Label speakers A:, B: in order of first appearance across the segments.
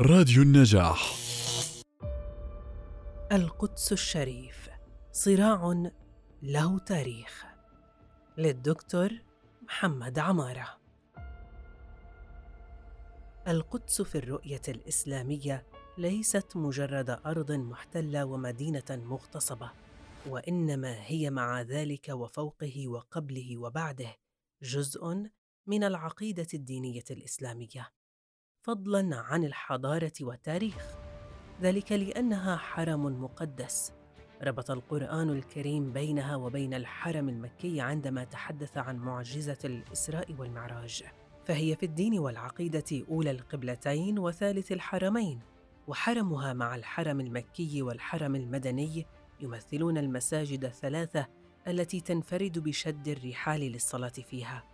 A: راديو النجاح.
B: القدس الشريف صراع له تاريخ. للدكتور محمد عمارة. القدس في الرؤية الإسلامية ليست مجرد أرض محتلة ومدينة مغتصبة وإنما هي مع ذلك وفوقه وقبله وبعده جزء من العقيدة الدينية الإسلامية. فضلا عن الحضارة والتاريخ. ذلك لأنها حرم مقدس. ربط القرآن الكريم بينها وبين الحرم المكي عندما تحدث عن معجزة الإسراء والمعراج. فهي في الدين والعقيدة أولى القبلتين وثالث الحرمين وحرمها مع الحرم المكي والحرم المدني يمثلون المساجد الثلاثة التي تنفرد بشد الرحال للصلاة فيها.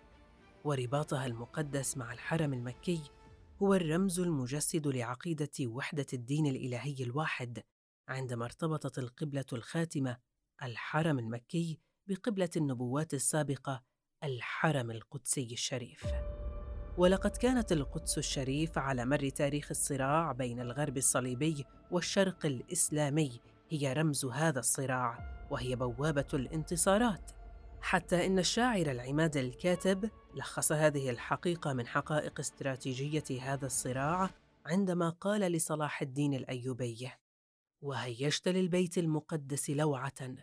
B: ورباطها المقدس مع الحرم المكي هو الرمز المجسد لعقيدة وحدة الدين الإلهي الواحد عندما ارتبطت القبلة الخاتمة الحرم المكي بقبلة النبوات السابقة الحرم القدسي الشريف. ولقد كانت القدس الشريف على مر تاريخ الصراع بين الغرب الصليبي والشرق الإسلامي هي رمز هذا الصراع وهي بوابة الانتصارات. حتى إن الشاعر العماد الكاتب لخص هذه الحقيقة من حقائق استراتيجية هذا الصراع عندما قال لصلاح الدين الايوبي وهيجت للبيت المقدس لوعة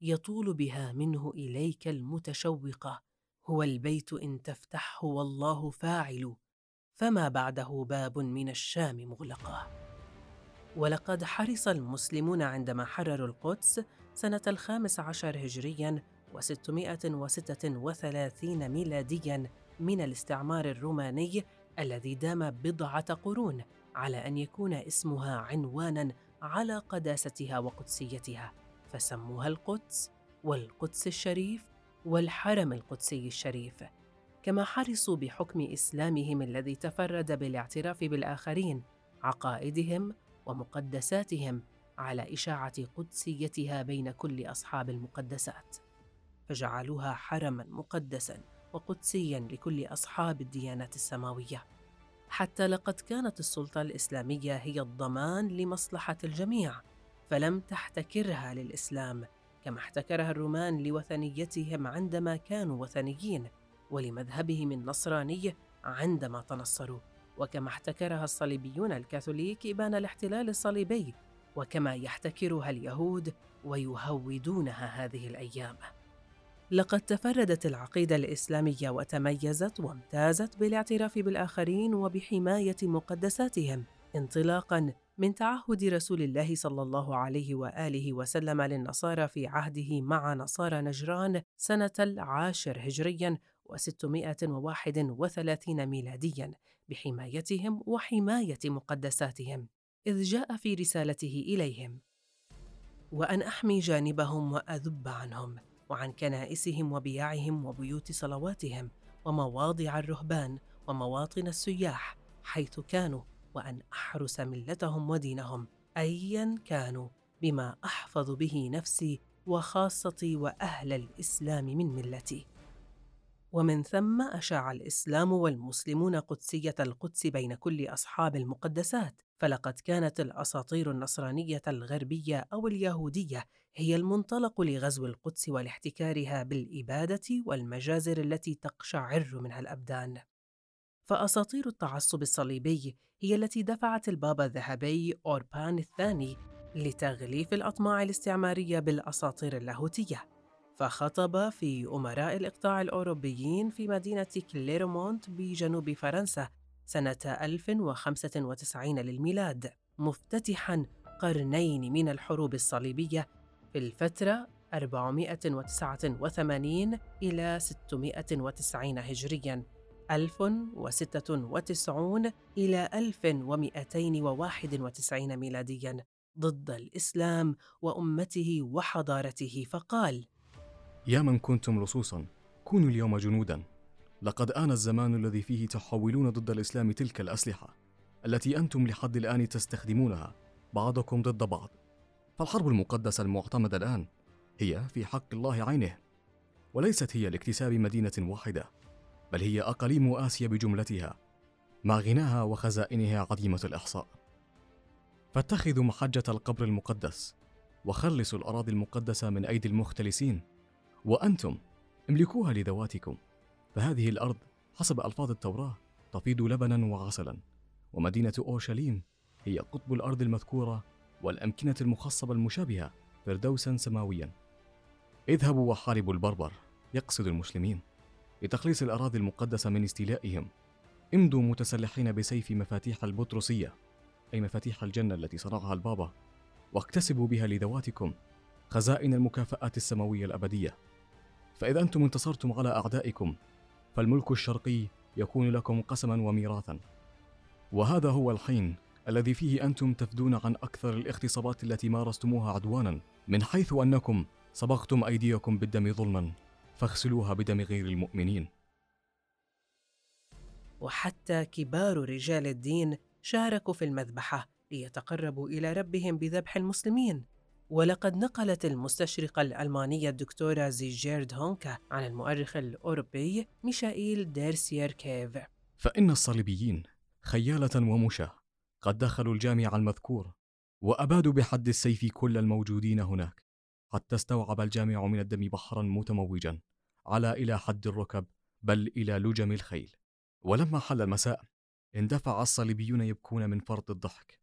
B: يطول بها منه إليك المتشوقه هو البيت إن تفتحه والله فاعل فما بعده باب من الشام مغلقه ولقد حرص المسلمون عندما حرروا القدس سنة الخامس عشر هجريا و636 ميلادياً من الاستعمار الروماني الذي دام بضعة قرون على أن يكون اسمها عنواناً على قداستها وقدسيتها فسموها القدس والقدس الشريف والحرم القدسي الشريف. كما حرصوا بحكم إسلامهم الذي تفرد بالاعتراف بالآخرين عقائدهم ومقدساتهم على إشاعة قدسيتها بين كل أصحاب المقدسات. فجعلوها حرما مقدسا وقدسيا لكل أصحاب الديانات السماوية. حتى لقد كانت السلطة الإسلامية هي الضمان لمصلحة الجميع فلم تحتكرها للإسلام كما احتكرها الرومان لوثنيتهم عندما كانوا وثنيين ولمذهبهم النصراني عندما تنصروا وكما احتكرها الصليبيون الكاثوليك ابان الاحتلال الصليبي وكما يحتكرها اليهود ويهودونها هذه الأيام. لقد تفردت العقيدة الإسلامية وتميزت وامتازت بالاعتراف بالآخرين وبحماية مقدساتهم انطلاقا من تعهد رسول الله صلى الله عليه وآله وسلم للنصارى في عهده مع نصارى نجران سنة العاشر هجريا و631 ميلاديا بحمايتهم وحماية مقدساتهم إذ جاء في رسالته إليهم وأن أحمي جانبهم وأذب عنهم وعن كنائسهم وبياعهم وبيوت صلواتهم ومواضع الرهبان ومواطن السياح حيث كانوا وأن أحرس ملتهم ودينهم ايا كانوا بما أحفظ به نفسي وخاصتي وأهل الإسلام من ملتي. ومن ثم أشاع الإسلام والمسلمون قدسية القدس بين كل أصحاب المقدسات فلقد كانت الأساطير النصرانية الغربية أو اليهودية هي المنطلق لغزو القدس ولاحتكارها بالإبادة والمجازر التي تقشعر منها الأبدان. فأساطير التعصب الصليبي هي التي دفعت البابا الذهبي أوربان الثاني لتغليف الأطماع الاستعمارية بالأساطير اللاهوتية. فخطب في أمراء الإقطاع الأوروبيين في مدينة كليرمونت بجنوب فرنسا سنة 1095 للميلاد مفتتحا قرنين من الحروب الصليبية في الفترة 489 إلى 690 هجرياً 1096 إلى 1291 ميلادياً ضد الإسلام وأمته وحضارته. فقال:
C: يا من كنتم لصوصا كونوا اليوم جنودا. لقد آن الزمان الذي فيه تحولون ضد الإسلام تلك الأسلحة التي أنتم لحد الآن تستخدمونها بعضكم ضد بعض. فالحرب المقدسة المعتمدة الآن هي في حق الله عينه وليست هي لاكتساب مدينة واحدة بل هي أقاليم آسيا بجملتها مع غناها وخزائنها عديمة الإحصاء. فاتخذوا محجة القبر المقدس وخلصوا الأراضي المقدسة من أيدي المختلسين وأنتم املكوها لذواتكم. فهذه الأرض حسب ألفاظ التوراة تفيض لبنا وعسلا ومدينة أورشليم هي قطب الأرض المذكورة والأمكنة المخصبة المشابهة فردوسا سماويا. اذهبوا وحاربوا البربر يقصد المسلمين لتخليص الأراضي المقدسة من استيلائهم. امضوا متسلحين بسيف مفاتيح البطرسية أي مفاتيح الجنة التي صنعها البابا واكتسبوا بها لذواتكم خزائن المكافآت السماوية الأبدية. فإذا أنتم انتصرتم على أعدائكم فالملك الشرقي يكون لكم قسما وميراثا. وهذا هو الحين الذي فيه أنتم تفدون عن أكثر الاغتصابات التي مارستموها عدوانا من حيث أنكم صبغتم أيديكم بالدم ظلما فاغسلوها بدم غير المؤمنين.
B: وحتى كبار رجال الدين شاركوا في المذبحة ليتقربوا إلى ربهم بذبح المسلمين. ولقد نقلت المستشرقة الألمانية الدكتورة زيجيرد هونكا عن المؤرخ الأوروبي ميشائيل ديرسيير كيف.
C: فإن الصليبيين خيالة ومشاة قد دخلوا الجامع المذكور وأبادوا بحد السيف كل الموجودين هناك حتى استوعب الجامع من الدم بحرا متموجا على إلى حد الركب بل إلى لجم الخيل. ولما حل المساء اندفع الصليبيون يبكون من فرط الضحك.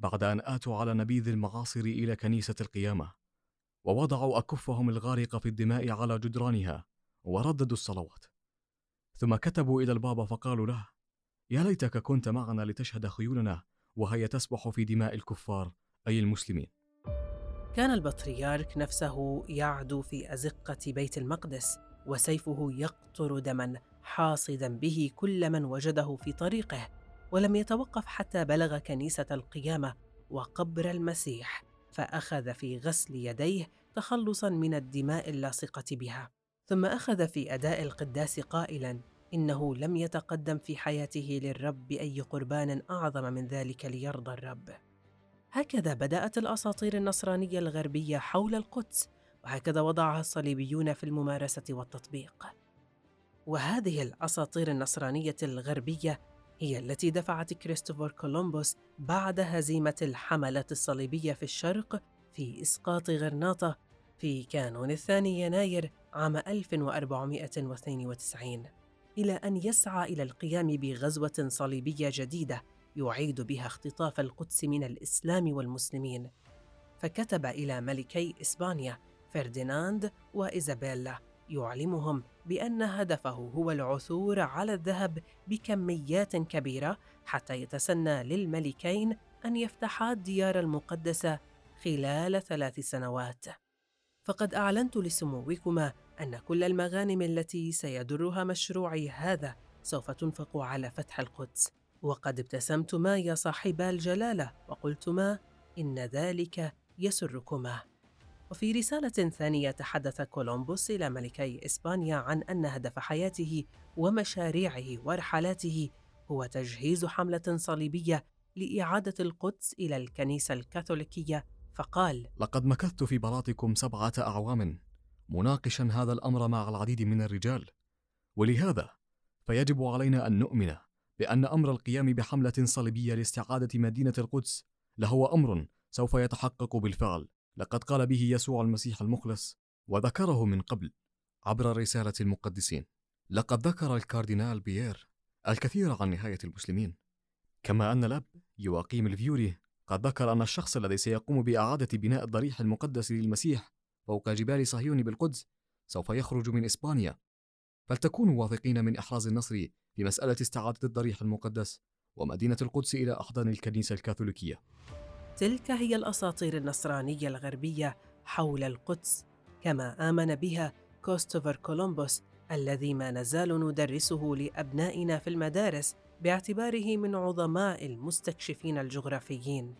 C: بعد أن آتوا على نبيذ المعاصر إلى كنيسة القيامة ووضعوا أكفهم الغارقة في الدماء على جدرانها ورددوا الصلوات. ثم كتبوا إلى البابا فقالوا له يا ليتك كنت معنا لتشهد خيولنا وهي تسبح في دماء الكفار أي المسلمين.
B: كان البطريرك نفسه يعدو في أزقة بيت المقدس وسيفه يقطر دما حاصدا به كل من وجده في طريقه. ولم يتوقف حتى بلغ كنيسة القيامة وقبر المسيح فأخذ في غسل يديه تخلصا من الدماء اللاصقة بها. ثم أخذ في أداء القداس قائلا إنه لم يتقدم في حياته للرب بأي قربان أعظم من ذلك ليرضى الرب. هكذا بدأت الأساطير النصرانية الغربية حول القدس وهكذا وضعها الصليبيون في الممارسة والتطبيق. وهذه الأساطير النصرانية الغربية هي التي دفعت كريستوفر كولومبوس بعد هزيمة الحملة الصليبية في الشرق في إسقاط غرناطة في كانون الثاني يناير عام 1492 إلى أن يسعى إلى القيام بغزوة صليبية جديدة يعيد بها اختطاف القدس من الإسلام والمسلمين. فكتب إلى ملكي إسبانيا فرديناند وإيزابيلا يعلمهم بأن هدفه هو العثور على الذهب بكميات كبيرة حتى يتسنى للملكين أن يفتحا الديار المقدسة خلال ثلاث سنوات. فقد أعلنت لسموكما أن كل المغانم التي سيدرها مشروعي هذا سوف تنفق على فتح القدس، وقد ابتسمتما يا صاحبا الجلالة وقلتما إن ذلك يسركما. وفي رسالة ثانية تحدث كولومبوس إلى ملكي إسبانيا عن أن هدف حياته ومشاريعه ورحلاته هو تجهيز حملة صليبية لإعادة القدس إلى الكنيسة الكاثوليكية فقال:
C: لقد مكثت في بلاطكم سبعة أعوام مناقشا هذا الأمر مع العديد من الرجال، ولهذا فيجب علينا أن نؤمن بأن أمر القيام بحملة صليبية لاستعادة مدينة القدس لهو أمر سوف يتحقق بالفعل. لقد قال به يسوع المسيح المخلص وذكره من قبل عبر رسالة المقدسين. لقد ذكر الكاردينال بيير الكثير عن نهاية المسلمين. كما أن الأب يواقيم الفيوري قد ذكر أن الشخص الذي سيقوم بإعادة بناء الضريح المقدس للمسيح فوق جبال صهيون بالقدس سوف يخرج من إسبانيا. فلتكونوا واثقين من إحراز النصر في مسألة استعادة الضريح المقدس ومدينة القدس إلى أحضان الكنيسة الكاثوليكية.
B: تلك هي الأساطير النصرانية الغربية حول القدس كما آمن بها كوستوفر كولومبوس الذي ما نزال ندرسه لأبنائنا في المدارس باعتباره من عظماء المستكشفين الجغرافيين.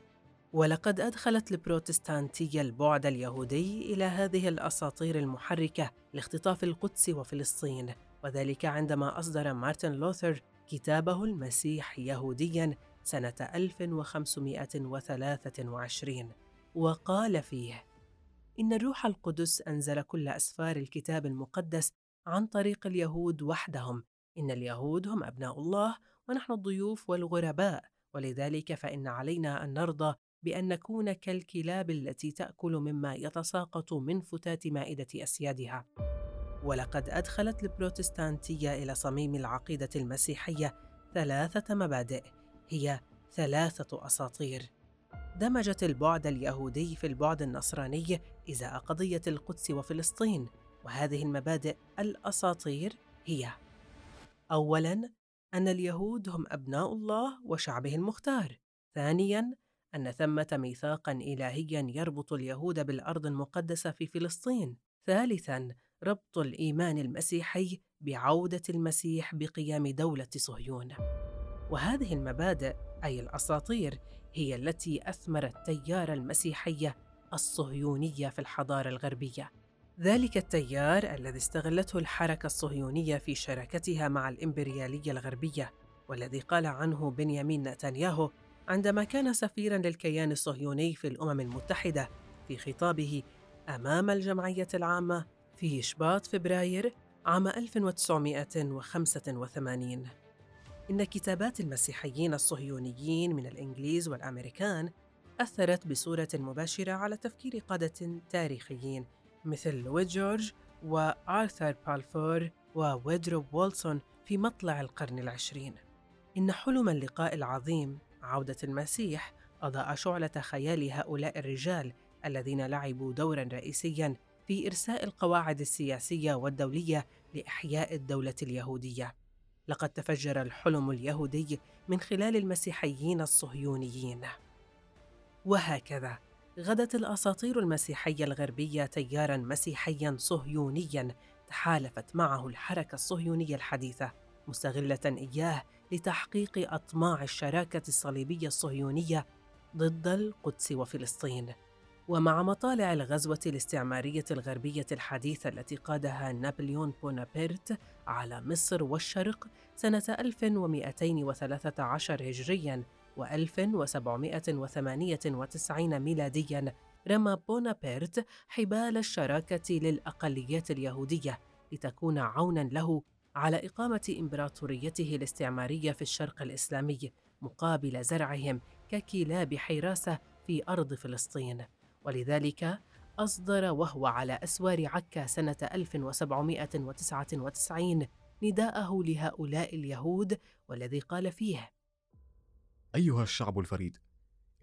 B: ولقد أدخلت البروتستانتيه البعد اليهودي إلى هذه الأساطير المحركة لاختطاف القدس وفلسطين وذلك عندما أصدر مارتن لوثر كتابه المسيح يهوديا سنة 1523 وقال فيه: إن الروح القدس أنزل كل أسفار الكتاب المقدس عن طريق اليهود وحدهم، إن اليهود هم أبناء الله ونحن الضيوف والغرباء، ولذلك فإن علينا أن نرضى بأن نكون كالكلاب التي تأكل مما يتساقط من فتات مائدة أسيادها. ولقد أدخلت البروتستانتية إلى صميم العقيدة المسيحية ثلاثة مبادئ. هي ثلاثة أساطير. دمجت البعد اليهودي في البعد النصراني إزاء قضية القدس وفلسطين، وهذه المبادئ الأساطير هي: أولاً أن اليهود هم أبناء الله وشعبه المختار. ثانياً أن ثمة ميثاقاً إلهياً يربط اليهود بالأرض المقدسة في فلسطين. ثالثاً ربط الإيمان المسيحي بعودة المسيح بقيام دولة صهيون. وهذه المبادئ أي الأساطير هي التي أثمرت تيار المسيحية الصهيونية في الحضارة الغربية. ذلك التيار الذي استغلته الحركة الصهيونية في شراكتها مع الإمبريالية الغربية، والذي قال عنه بنيامين نتنياهو عندما كان سفيرا للكيان الصهيوني في الأمم المتحدة في خطابه أمام الجمعية العامة في شباط فبراير عام 1985 إن كتابات المسيحيين الصهيونيين من الإنجليز والأمريكان أثرت بصورة مباشرة على تفكير قادة تاريخيين مثل لويد جورج وآرثر بالفور وويدرو وولسون في مطلع القرن العشرين إن حلم اللقاء العظيم عودة المسيح أضاء شعلة خيال هؤلاء الرجال الذين لعبوا دورا رئيسيا في إرساء القواعد السياسية والدولية لإحياء الدولة اليهودية. لقد تفجر الحلم اليهودي من خلال المسيحيين الصهيونيين. وهكذا غدت الأساطير المسيحية الغربية تياراً مسيحياً صهيونياً تحالفت معه الحركة الصهيونية الحديثة مستغلة إياه لتحقيق أطماع الشراكة الصليبية الصهيونية ضد القدس وفلسطين. ومع مطالع الغزوة الاستعمارية الغربية الحديثة التي قادها نابليون بونابرت على مصر والشرق سنة 1213 هجرياً و 1798 ميلادياً رمى بونابرت حبال الشراكة للأقليات اليهودية لتكون عوناً له على إقامة إمبراطوريته الاستعمارية في الشرق الإسلامي مقابل زرعهم ككلاب حراسة في أرض فلسطين. ولذلك أصدر وهو على أسوار عكا سنة 1799 نداءه لهؤلاء اليهود والذي قال فيه:
C: أيها الشعب الفريد،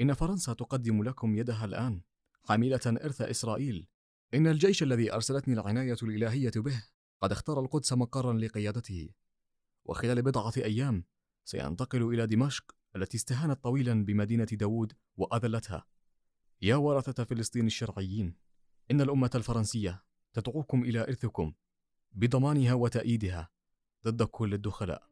C: إن فرنسا تقدم لكم يدها الآن حاملة إرث إسرائيل. إن الجيش الذي أرسلتني العناية الإلهية به قد اختار القدس مقرا لقيادته، وخلال بضعة أيام سينتقل إلى دمشق التي استهانت طويلا بمدينة داوود وأذلتها. يا ورثة فلسطين الشرعيين إن الأمة الفرنسية تدعوكم إلى إرثكم بضمانها وتأييدها ضد كل الدخلاء.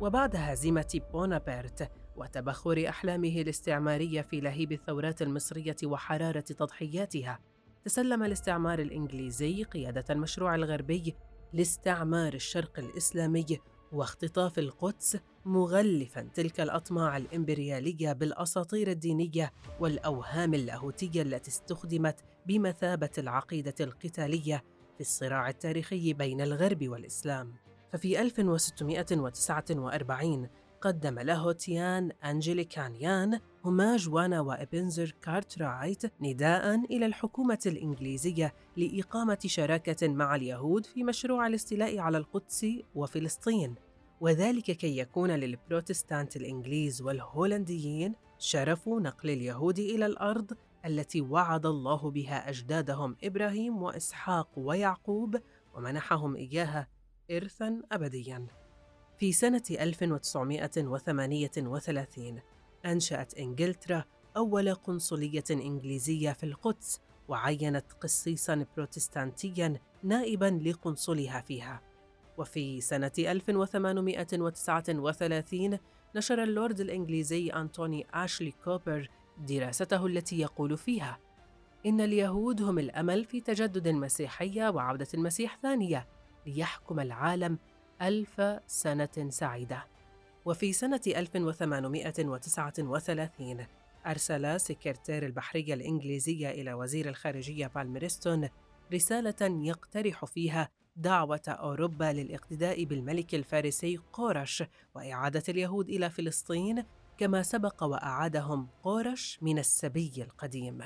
B: وبعد هزيمة بونابرت وتبخر أحلامه الاستعمارية في لهيب الثورات المصرية وحرارة تضحياتها تسلم الاستعمار الإنجليزي قيادة المشروع الغربي لاستعمار الشرق الإسلامي واختطاف القدس مغلفا تلك الأطماع الإمبريالية بالأساطير الدينية والأوهام اللاهوتية التي استخدمت بمثابة العقيدة القتالية في الصراع التاريخي بين الغرب والإسلام. ففي 1649 قدم له تيان أنجليكانيان هما جوانا وإبنزر كارترايت نداء إلى الحكومة الإنجليزية لإقامة شراكة مع اليهود في مشروع الاستيلاء على القدس وفلسطين. وذلك كي يكون للبروتستانت الإنجليز والهولنديين شرف نقل اليهود إلى الأرض التي وعد الله بها أجدادهم إبراهيم وإسحاق ويعقوب ومنحهم إياها إرثاً أبدياً. في سنة 1938 أنشأت إنجلترا أول قنصلية إنجليزية في القدس وعينت قسيساً بروتستانتياً نائباً لقنصلها فيها. وفي سنة 1839 نشر اللورد الإنجليزي أنتوني آشلي كوبر دراسته التي يقول فيها إن اليهود هم الأمل في تجدد المسيحية وعودة المسيح ثانية ليحكم العالم ألف سنة سعيدة وفي سنة 1839 أرسل سكرتير البحرية الإنجليزية إلى وزير الخارجية بالميرستون رسالة يقترح فيها دعوة أوروبا للاقتداء بالملك الفارسي قورش وإعادة اليهود إلى فلسطين كما سبق وأعادهم قورش من السبي القديم.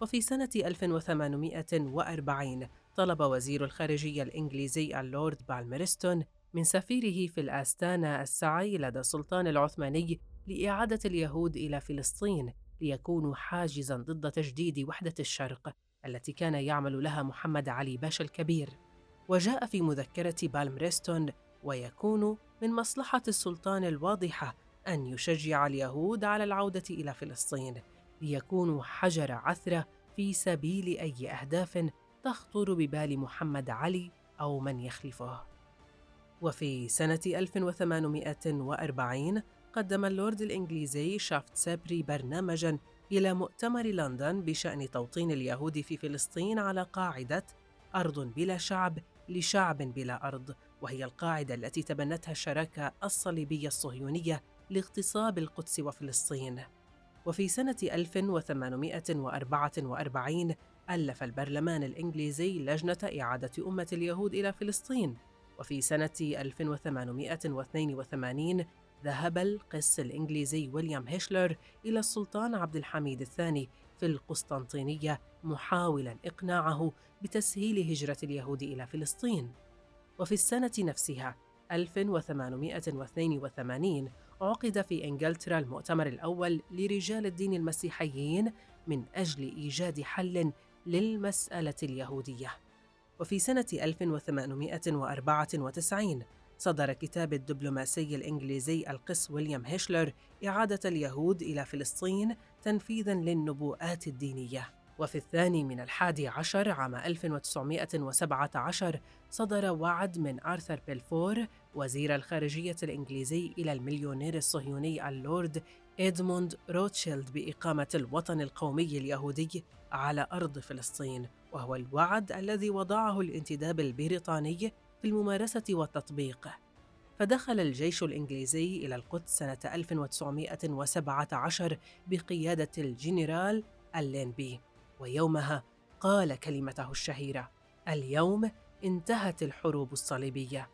B: وفي سنة 1840 طلب وزير الخارجية الإنجليزي اللورد بالمرستون من سفيره في الآستانة السعي لدى السلطان العثماني لإعادة اليهود إلى فلسطين ليكونوا حاجزاً ضد تجديد وحدة الشرق التي كان يعمل لها محمد علي باشا الكبير. وجاء في مذكرة بالمرستون ويكون من مصلحة السلطان الواضحة أن يشجع اليهود على العودة إلى فلسطين ليكونوا حجر عثرة في سبيل أي أهداف تخطر ببال محمد علي أو من يخلفه. وفي سنة 1840 قدم اللورد الإنجليزي شافت سابري برنامجاً إلى مؤتمر لندن بشأن توطين اليهود في فلسطين على قاعدة أرض بلا شعب لشعب بلا أرض، وهي القاعدة التي تبنتها الشراكة الصليبية الصهيونية لاغتصاب القدس وفلسطين. وفي سنة 1844 ألف البرلمان الإنجليزي لجنة إعادة أمة اليهود إلى فلسطين وفي سنة 1882 ذهب القس الإنجليزي ويليام هيشلر إلى السلطان عبد الحميد الثاني في القسطنطينية محاولا إقناعه بتسهيل هجرة اليهود إلى فلسطين وفي السنة نفسها 1882 عقد في إنجلترا المؤتمر الأول لرجال الدين المسيحيين من أجل إيجاد حل للمسألة اليهودية. وفي سنة 1894 صدر كتاب الدبلوماسي الإنجليزي القس ويليام هيشلر إعادة اليهود إلى فلسطين تنفيذاً للنبوءات الدينية. وفي الثاني من الحادي عشر عام 1917 صدر وعد من آرثر بيلفور وزير الخارجية الإنجليزي إلى المليونير الصهيوني اللورد إدموند روتشيلد بإقامة الوطن القومي اليهودي على أرض فلسطين. وهو الوعد الذي وضعه الانتداب البريطاني في الممارسة والتطبيق. فدخل الجيش الإنجليزي إلى القدس سنة 1917 بقيادة الجنرال اللينبي ويومها قال كلمته الشهيرة اليوم انتهت الحروب الصليبية.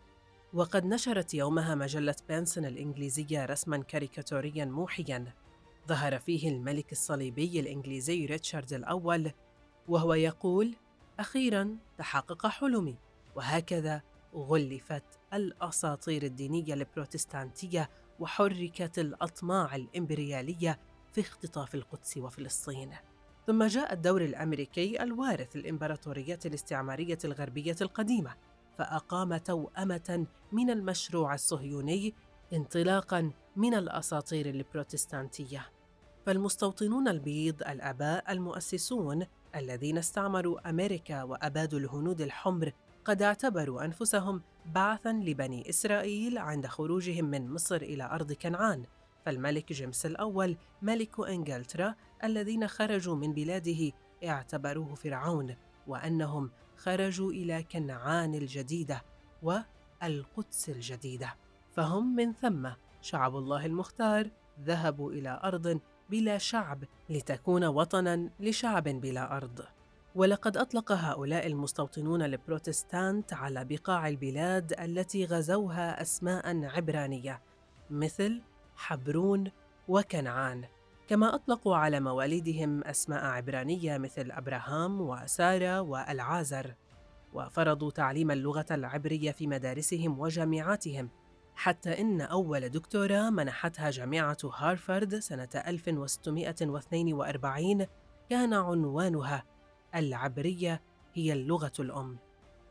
B: وقد نشرت يومها مجلة بنسون الإنجليزية رسماً كاريكاتورياً موحياً. ظهر فيه الملك الصليبي الإنجليزي ريتشارد الأول وهو يقول أخيراً تحقق حلمي. وهكذا غلفت الأساطير الدينية البروتستانتية وحركت الأطماع الإمبريالية في اختطاف القدس وفلسطين. ثم جاء الدور الأمريكي الوارث للإمبراطوريات الاستعمارية الغربية القديمة فأقام توأمة من المشروع الصهيوني انطلاقاً من الأساطير البروتستانتية. فالمستوطنون البيض الآباء المؤسسون الذين استعمروا أمريكا وأبادوا الهنود الحمر قد اعتبروا أنفسهم بعثاً لبني إسرائيل عند خروجهم من مصر إلى أرض كنعان. فالملك جيمس الأول ملك إنجلترا الذين خرجوا من بلاده اعتبروه فرعون وأنهم خرجوا إلى كنعان الجديدة والقدس الجديدة. فهم من ثم شعب الله المختار ذهبوا إلى أرض بلا شعب لتكون وطنا لشعب بلا أرض. ولقد أطلق هؤلاء المستوطنون البروتستانت على بقاع البلاد التي غزوها أسماء عبرانية مثل حبرون وكنعان. كما أطلقوا على مواليدهم أسماء عبرانية مثل أبراهام وسارة والعازر وفرضوا تعليم اللغة العبرية في مدارسهم وجامعاتهم حتى إن أول دكتوراه منحتها جامعة هارفارد سنة 1642 كان عنوانها العبرية هي اللغة الأم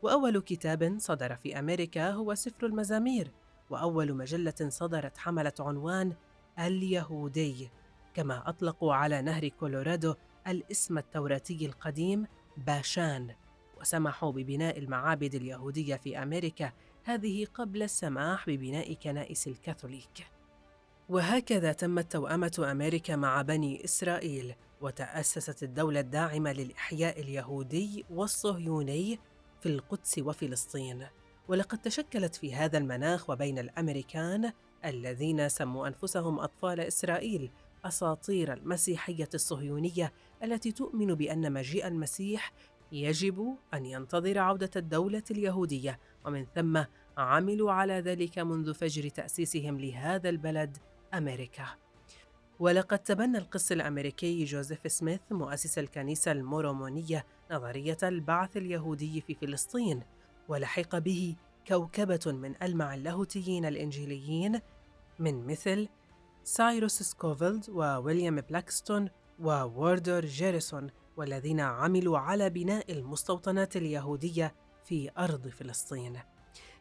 B: وأول كتاب صدر في أمريكا هو سفر المزامير. وأول مجلة صدرت حملت عنوان اليهودي كما أطلقوا على نهر كولورادو الاسم التوراتي القديم باشان. وسمحوا ببناء المعابد اليهودية في أمريكا هذه قبل السماح ببناء كنائس الكاثوليك. وهكذا تمت توأمة أمريكا مع بني إسرائيل وتأسست الدولة الداعمة للإحياء اليهودي والصهيوني في القدس وفلسطين. ولقد تشكلت في هذا المناخ وبين الأمريكان الذين سموا أنفسهم أطفال إسرائيل أساطير المسيحية الصهيونية التي تؤمن بأن مجيء المسيح يجب أن ينتظر عودة الدولة اليهودية. ومن ثم عملوا على ذلك منذ فجر تأسيسهم لهذا البلد أمريكا. ولقد تبنى القس الأمريكي جوزيف سميث مؤسس الكنيسة المورومونية نظرية البعث اليهودي في فلسطين. ولحق به كوكبة من ألمع اللاهوتيين الإنجيليين من مثل سايروس سكوفيلد وويليام بلاكستون ووردر كريسون والذين عملوا على بناء المستوطنات اليهودية في أرض فلسطين.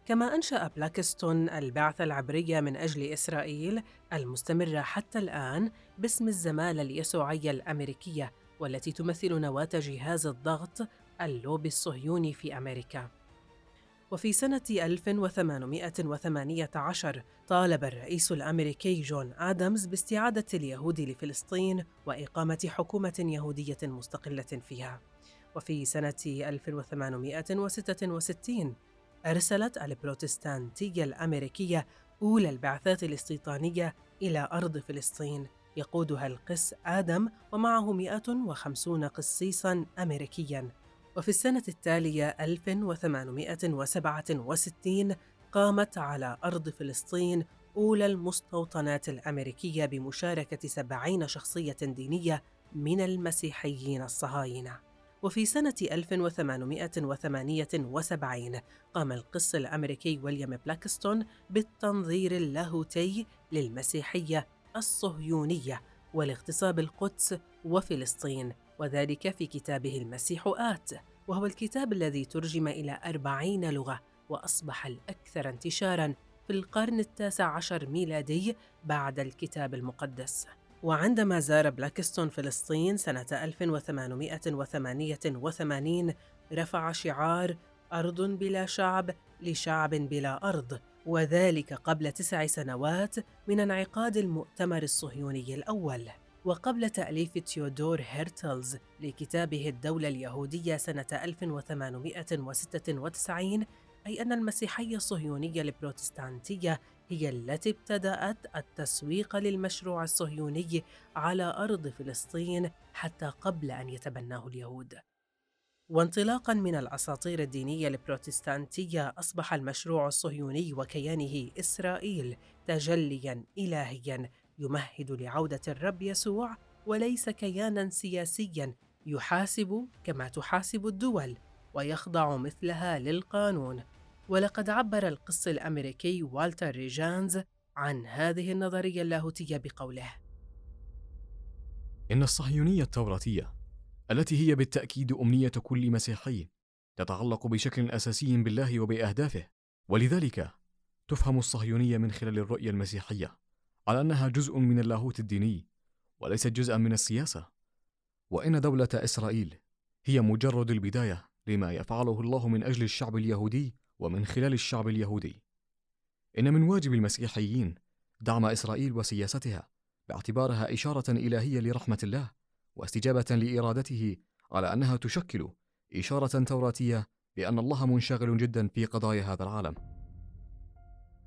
B: كما أنشأ بلاكستون البعثة العبرية من أجل إسرائيل المستمرة حتى الآن باسم الزمالة اليسوعية الأمريكية والتي تمثل نواة جهاز الضغط اللوبي الصهيوني في أمريكا. وفي سنة 1818 طالب الرئيس الأمريكي جون آدمز باستعادة اليهود لفلسطين وإقامة حكومة يهودية مستقلة فيها. وفي سنة 1866 أرسلت البروتستانتية الأمريكية أولى البعثات الاستيطانية إلى أرض فلسطين يقودها القس آدم ومعه 150 قسيساً أمريكياً وفي السنة التالية 1867 قامت على أرض فلسطين أولى المستوطنات الأمريكية بمشاركة سبعين شخصية دينية من المسيحيين الصهاينة. وفي سنة 1878 قام القس الأمريكي ويليام بلاكستون بالتنظير اللاهوتي للمسيحية الصهيونية والاغتصاب القدس وفلسطين. وذلك في كتابه المسيح آت وهو الكتاب الذي ترجم إلى أربعين لغة وأصبح الأكثر انتشاراً في القرن التاسع عشر ميلادي بعد الكتاب المقدس. وعندما زار بلاكستون فلسطين سنة 1888 رفع شعار أرض بلا شعب لشعب بلا أرض وذلك قبل تسع سنوات من انعقاد المؤتمر الصهيوني الأول. وقبل تأليف تيودور هيرتلز لكتابه الدولة اليهودية سنة 1896 أي أن المسيحية الصهيونية البروتستانتية هي التي ابتدأت التسويق للمشروع الصهيوني على أرض فلسطين حتى قبل أن يتبناه اليهود. وانطلاقا من الأساطير الدينية البروتستانتية أصبح المشروع الصهيوني وكيانه إسرائيل تجليا الهيا يمهد لعودة الرب يسوع وليس كيانا سياسيا يحاسب كما تحاسب الدول ويخضع مثلها للقانون. ولقد عبر القس الأمريكي والتر ريجانز عن هذه النظرية اللاهوتية بقوله
C: إن الصهيونية التوراتية التي هي بالتأكيد أمنية كل مسيحي تتعلق بشكل أساسي بالله وبأهدافه ولذلك تفهم الصهيونية من خلال الرؤية المسيحية. على أنها جزء من اللاهوت الديني وليست جزءا من السياسة. وإن دولة إسرائيل هي مجرد البداية لما يفعله الله من أجل الشعب اليهودي ومن خلال الشعب اليهودي. إن من واجب المسيحيين دعم إسرائيل وسياستها باعتبارها إشارة إلهية لرحمة الله واستجابة لإرادته على أنها تشكل إشارة توراتية بأن الله منشغل جدا في قضايا هذا العالم.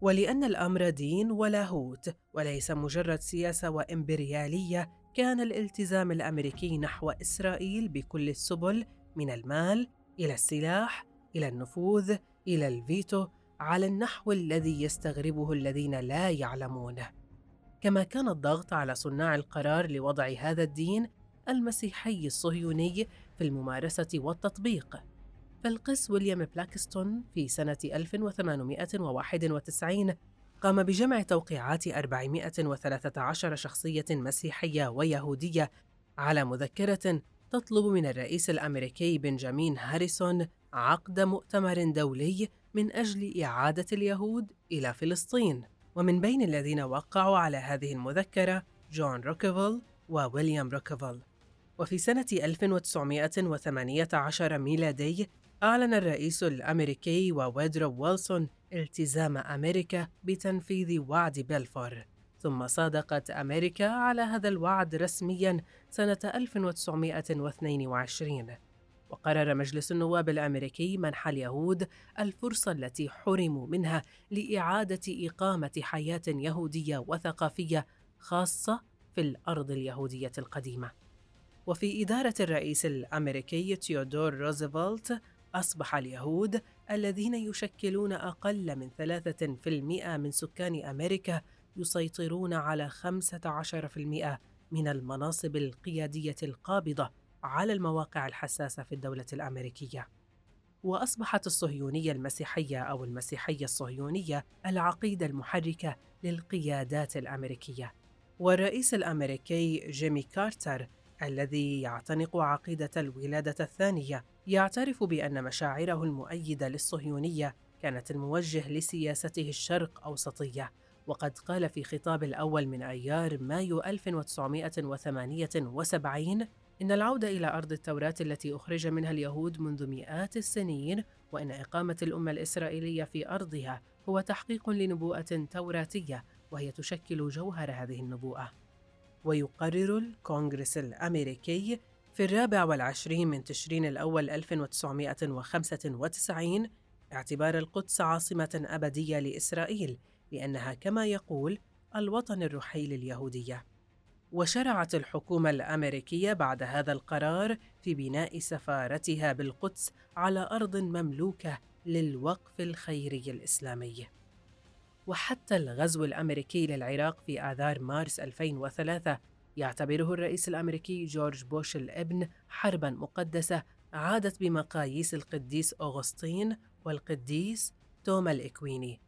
B: ولأن الأمر دين ولاهوت وليس مجرد سياسة وإمبريالية كان الالتزام الأمريكي نحو إسرائيل بكل السبل من المال إلى السلاح إلى النفوذ إلى الفيتو على النحو الذي يستغربه الذين لا يعلمونه. كما كان الضغط على صناع القرار لوضع هذا الدين المسيحي الصهيوني في الممارسة والتطبيق. فالقس ويليام بلاكستون في سنة 1891 قام بجمع توقيعات 413 شخصية مسيحية ويهودية على مذكرة تطلب من الرئيس الأمريكي بنجامين هاريسون عقد مؤتمر دولي من أجل إعادة اليهود إلى فلسطين. ومن بين الذين وقعوا على هذه المذكرة جون روكفيل وويليام روكفيل. وفي سنة 1918 ميلادي أعلن الرئيس الأمريكي وودرو ويلسون التزام أمريكا بتنفيذ وعد بلفور ثم صادقت أمريكا على هذا الوعد رسمياً سنة 1922 وقرر مجلس النواب الأمريكي منح اليهود الفرصة التي حرموا منها لإعادة إقامة حياة يهودية وثقافية خاصة في الأرض اليهودية القديمة. وفي إدارة الرئيس الأمريكي تيودور روزفلت أصبح اليهود الذين يشكلون أقل من 3% من سكان أمريكا يسيطرون على 15% من المناصب القيادية القابضة على المواقع الحساسة في الدولة الأمريكية. وأصبحت الصهيونية المسيحية أو المسيحية الصهيونية العقيدة المحركة للقيادات الأمريكية. والرئيس الأمريكي جيمي كارتر الذي يعتنق عقيدة الولادة الثانية. يعترف بأن مشاعره المؤيدة للصهيونية كانت الموجه لسياسته الشرق أوسطية وقد قال في خطاب الأول من أيار مايو 1978 إن العودة إلى أرض التوراة التي أخرج منها اليهود منذ مئات السنين وإن إقامة الأمة الإسرائيلية في أرضها هو تحقيق لنبوءة توراتية وهي تشكل جوهر هذه النبوءة. ويقرر الكونغرس الأمريكي في الرابع والعشرين من تشرين الأول 1995 اعتبار القدس عاصمة أبدية لإسرائيل لأنها كما يقول الوطن الروحي لليهودية. وشرعت الحكومة الأمريكية بعد هذا القرار في بناء سفارتها بالقدس على أرض مملوكة للوقف الخيري الإسلامي. وحتى الغزو الأمريكي للعراق في آذار مارس 2003 يعتبره الرئيس الأمريكي جورج بوش الإبن حربا مقدسة عادت بمقاييس القديس أغسطين والقديس توما الإكويني.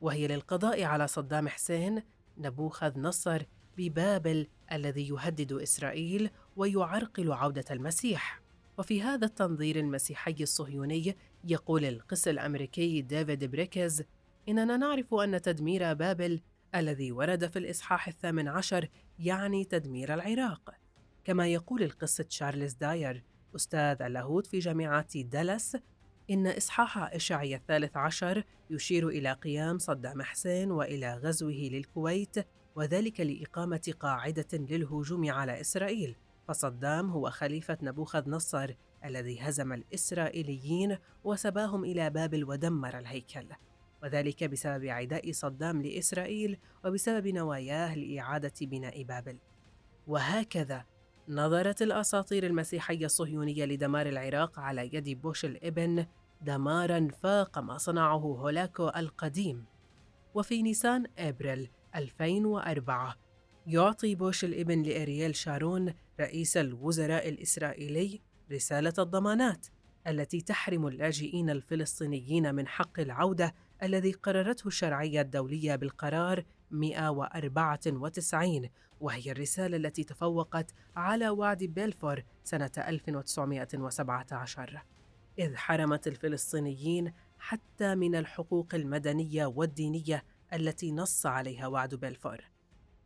B: وهي للقضاء على صدام حسين نبوخذ نصر ببابل الذي يهدد إسرائيل ويعرقل عودة المسيح. وفي هذا التنظير المسيحي الصهيوني يقول القس الأمريكي ديفيد بريكز إننا نعرف أن تدمير بابل الذي ورد في الإصحاح الثامن عشر يعني تدمير العراق. كما يقول القس تشارلز داير أستاذ اللاهوت في جامعة دالاس إن إصحاح إشعيا الثالث عشر يشير إلى قيام صدام حسين وإلى غزوه للكويت وذلك لإقامة قاعدة للهجوم على إسرائيل. فصدام هو خليفة نبوخذ نصر الذي هزم الإسرائيليين وسباهم إلى بابل ودمر الهيكل. وذلك بسبب عداء صدام لإسرائيل وبسبب نواياه لإعادة بناء بابل. وهكذا نظرت الأساطير المسيحية الصهيونية لدمار العراق على يد بوش الإبن دمارا فاق ما صنعه هولاكو القديم. وفي نيسان أبريل 2004 يعطي بوش الإبن لإرييل شارون رئيس الوزراء الإسرائيلي رسالة الضمانات التي تحرم اللاجئين الفلسطينيين من حق العودة الذي قررته الشرعية الدولية بالقرار 194 وهي الرسالة التي تفوقت على وعد بيلفور سنة 1917 إذ حرمت الفلسطينيين حتى من الحقوق المدنية والدينية التي نص عليها وعد بيلفور.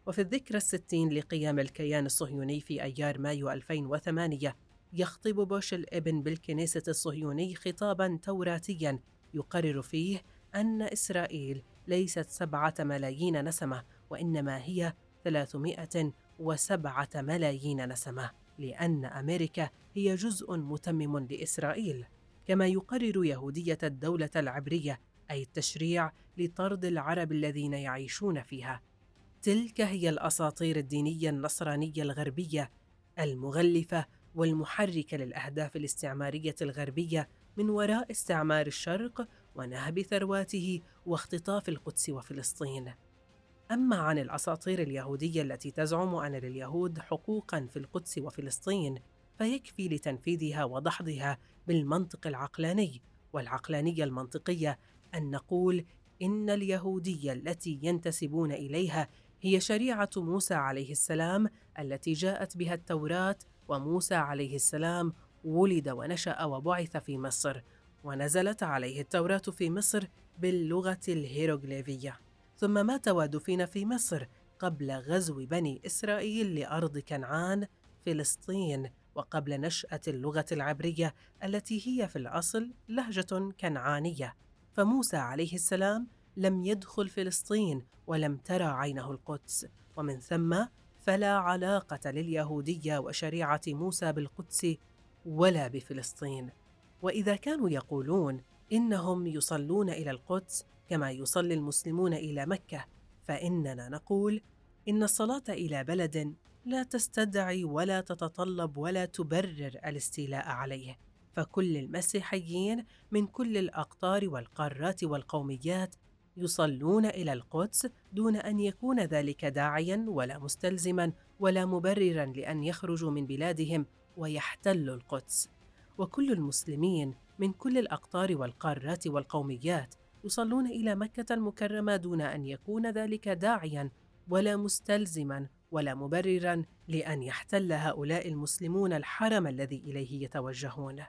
B: وفي الذكرى الستين لقيام الكيان الصهيوني في أيار مايو 2008 يخطب بوش الإبن بالكنيسة الصهيوني خطابا توراتيا يقرر فيه أن إسرائيل ليست سبعة ملايين نسمة وإنما هي 307 ملايين نسمة لأن أمريكا هي جزء متمم لإسرائيل. كما يقرر يهودية الدولة العبرية أي التشريع لطرد العرب الذين يعيشون فيها. تلك هي الأساطير الدينية النصرانية الغربية المغلفة والمحركة للأهداف الاستعمارية الغربية من وراء استعمار الشرق ونهب ثرواته واختطاف القدس وفلسطين. أما عن الأساطير اليهودية التي تزعم أن لليهود حقوقاً في القدس وفلسطين فيكفي لتنفيذها ودحضها بالمنطق العقلاني والعقلانية المنطقية أن نقول إن اليهودية التي ينتسبون إليها هي شريعة موسى عليه السلام التي جاءت بها التوراة وموسى عليه السلام ولد ونشأ وبعث في مصر. ونزلت عليه التوراة في مصر باللغة الهيروغليفية. ثم مات ودفن في مصر قبل غزو بني إسرائيل لأرض كنعان فلسطين وقبل نشأة اللغة العبرية التي هي في الأصل لهجة كنعانية. فموسى عليه السلام لم يدخل فلسطين ولم ترى عينه القدس. ومن ثم فلا علاقة لليهودية وشريعة موسى بالقدس ولا بفلسطين. وإذا كانوا يقولون إنهم يصلون إلى القدس كما يصلي المسلمون إلى مكة فإننا نقول إن الصلاة إلى بلد لا تستدعي ولا تتطلب ولا تبرر الاستيلاء عليه فكل المسيحيين من كل الأقطار والقارات والقوميات يصلون إلى القدس دون أن يكون ذلك داعيا ولا مستلزما ولا مبررا لأن يخرجوا من بلادهم ويحتلوا القدس. وكل المسلمين من كل الأقطار والقارات والقوميات يصلون إلى مكة المكرمة دون أن يكون ذلك داعيا ولا مستلزما ولا مبررا لأن يحتل هؤلاء المسلمون الحرم الذي إليه يتوجهون.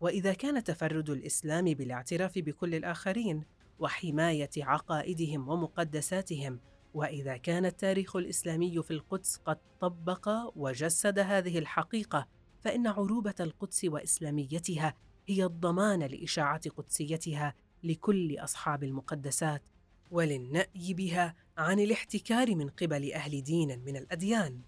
B: وإذا كان تفرد الإسلام بالاعتراف بكل الآخرين وحماية عقائدهم ومقدساتهم وإذا كان التاريخ الإسلامي في القدس قد طبق وجسد هذه الحقيقة فإن عروبة القدس وإسلاميتها هي الضمان لإشاعة قدسيتها لكل أصحاب المقدسات وللنأي بها عن الاحتكار من قبل أهل دين من الأديان.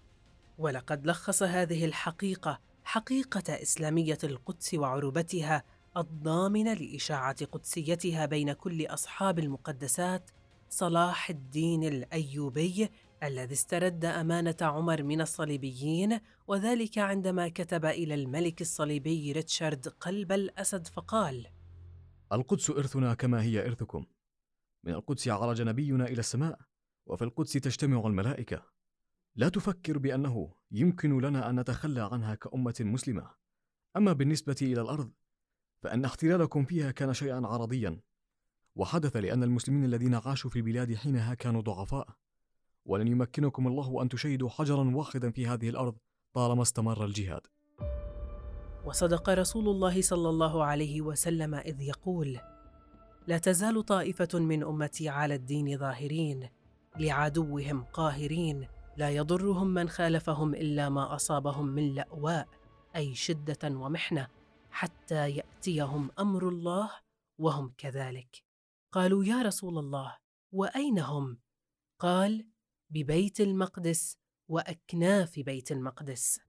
B: ولقد لخص هذه الحقيقة حقيقة إسلامية القدس وعروبتها الضامنة لإشاعة قدسيتها بين كل أصحاب المقدسات صلاح الدين الأيوبي الذي استرد أمانة عمر من الصليبيين وذلك عندما كتب إلى الملك الصليبي ريتشارد قلب الأسد فقال:
C: القدس إرثنا كما هي إرثكم. من القدس عرج نبينا إلى السماء، وفي القدس تجتمع الملائكة. لا تفكر بأنه يمكن لنا أن نتخلى عنها كأمة مسلمة. أما بالنسبة إلى الأرض، فأن احتلالكم فيها كان شيئا عرضيا، وحدث لأن المسلمين الذين عاشوا في البلاد حينها كانوا ضعفاء، ولن يمكنكم الله أن تشيدوا حجرا واحدا في هذه الأرض طالما استمر الجهاد.
B: وصدق رسول الله صلى الله عليه وسلم إذ يقول لا تزال طائفة من أمتي على الدين ظاهرين لعدوهم قاهرين لا يضرهم من خالفهم إلا ما أصابهم من لأواء أي شدة ومحنة حتى يأتيهم أمر الله وهم كذلك قالوا يا رسول الله وأين هم قال ببيت المقدس واكناف بيت المقدس.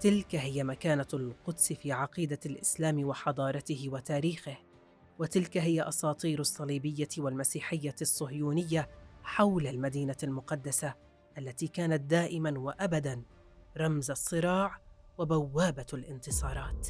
B: تلك هي مكانة القدس في عقيدة الإسلام وحضارته وتاريخه وتلك هي أساطير الصليبية والمسيحية الصهيونية حول المدينة المقدسة التي كانت دائما وابدا رمز الصراع وبوابة الانتصارات.